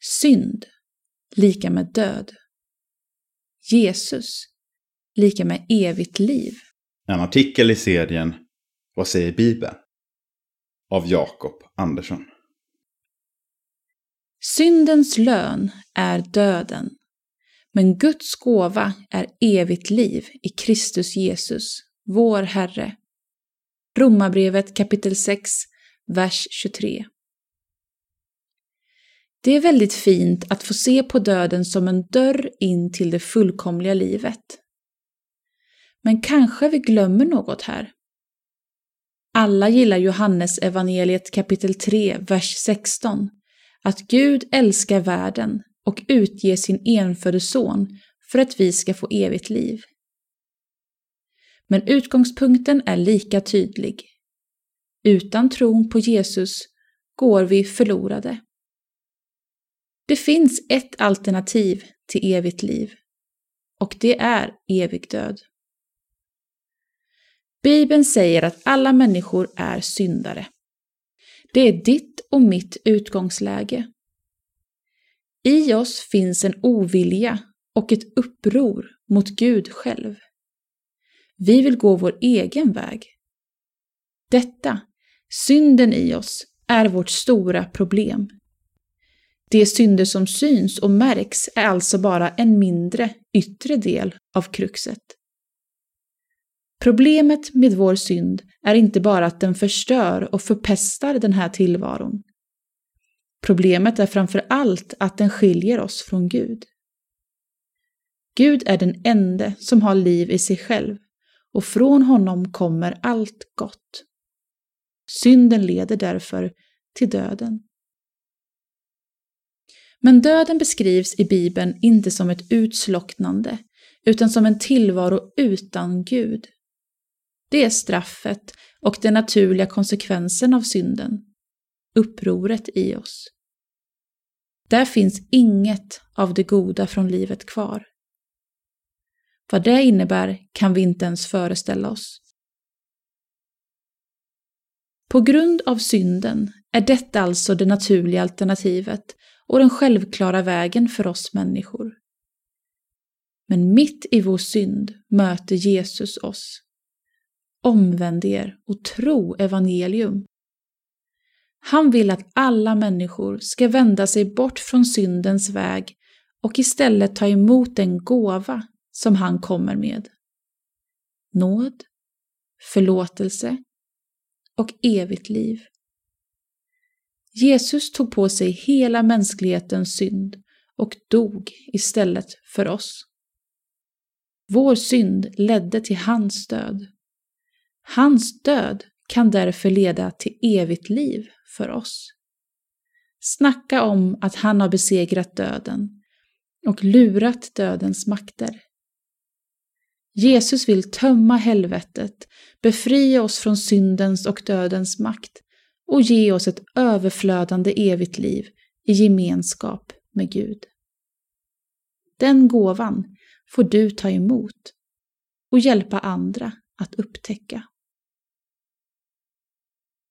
Synd lika med död. Jesus lika med evigt liv. En artikel i serien Vad säger Bibeln? Av Jakob Andersson. Syndens lön är döden, men Guds gåva är evigt liv i Kristus Jesus, vår Herre. Romarbrevet kapitel 6, vers 23. Det är väldigt fint att få se på döden som en dörr in till det fullkomliga livet. Men kanske vi glömmer något här. Alla gillar Johannes evangeliet kapitel 3, vers 16, att Gud älskar världen och utger sin enfödde son för att vi ska få evigt liv. Men utgångspunkten är lika tydlig. Utan tron på Jesus går vi förlorade. Det finns ett alternativ till evigt liv och det är evig död. Bibeln säger att alla människor är syndare. Det är ditt och mitt utgångsläge. I oss finns en ovilja och ett uppror mot Gud själv. Vi vill gå vår egen väg. Detta, synden i oss, är vårt stora problem. De synder som syns och märks är alltså bara en mindre, yttre del av kruxet. Problemet med vår synd är inte bara att den förstör och förpestar den här tillvaron. Problemet är framför allt att den skiljer oss från Gud. Gud är den ende som har liv i sig själv och från honom kommer allt gott. Synden leder därför till döden. Men döden beskrivs i Bibeln inte som ett utslocknande, utan som en tillvaro utan Gud. Det är straffet och den naturliga konsekvensen av synden, upproret i oss. Där finns inget av det goda från livet kvar. Vad det innebär kan vi inte ens föreställa oss. På grund av synden är detta alltså det naturliga alternativet och den självklara vägen för oss människor. Men mitt i vår synd möter Jesus oss Omvänd er och tro evangelium. Han vill att alla människor ska vända sig bort från syndens väg och istället ta emot den gåva som han kommer med. Nåd, förlåtelse och evigt liv. Jesus tog på sig hela mänsklighetens synd och dog istället för oss. Vår synd ledde till hans död. Hans död kan därför leda till evigt liv för oss. Snacka om att han har besegrat döden och lurat dödens makter. Jesus vill tömma helvetet, befria oss från syndens och dödens makt och ge oss ett överflödande evigt liv i gemenskap med Gud. Den gåvan får du ta emot och hjälpa andra att upptäcka.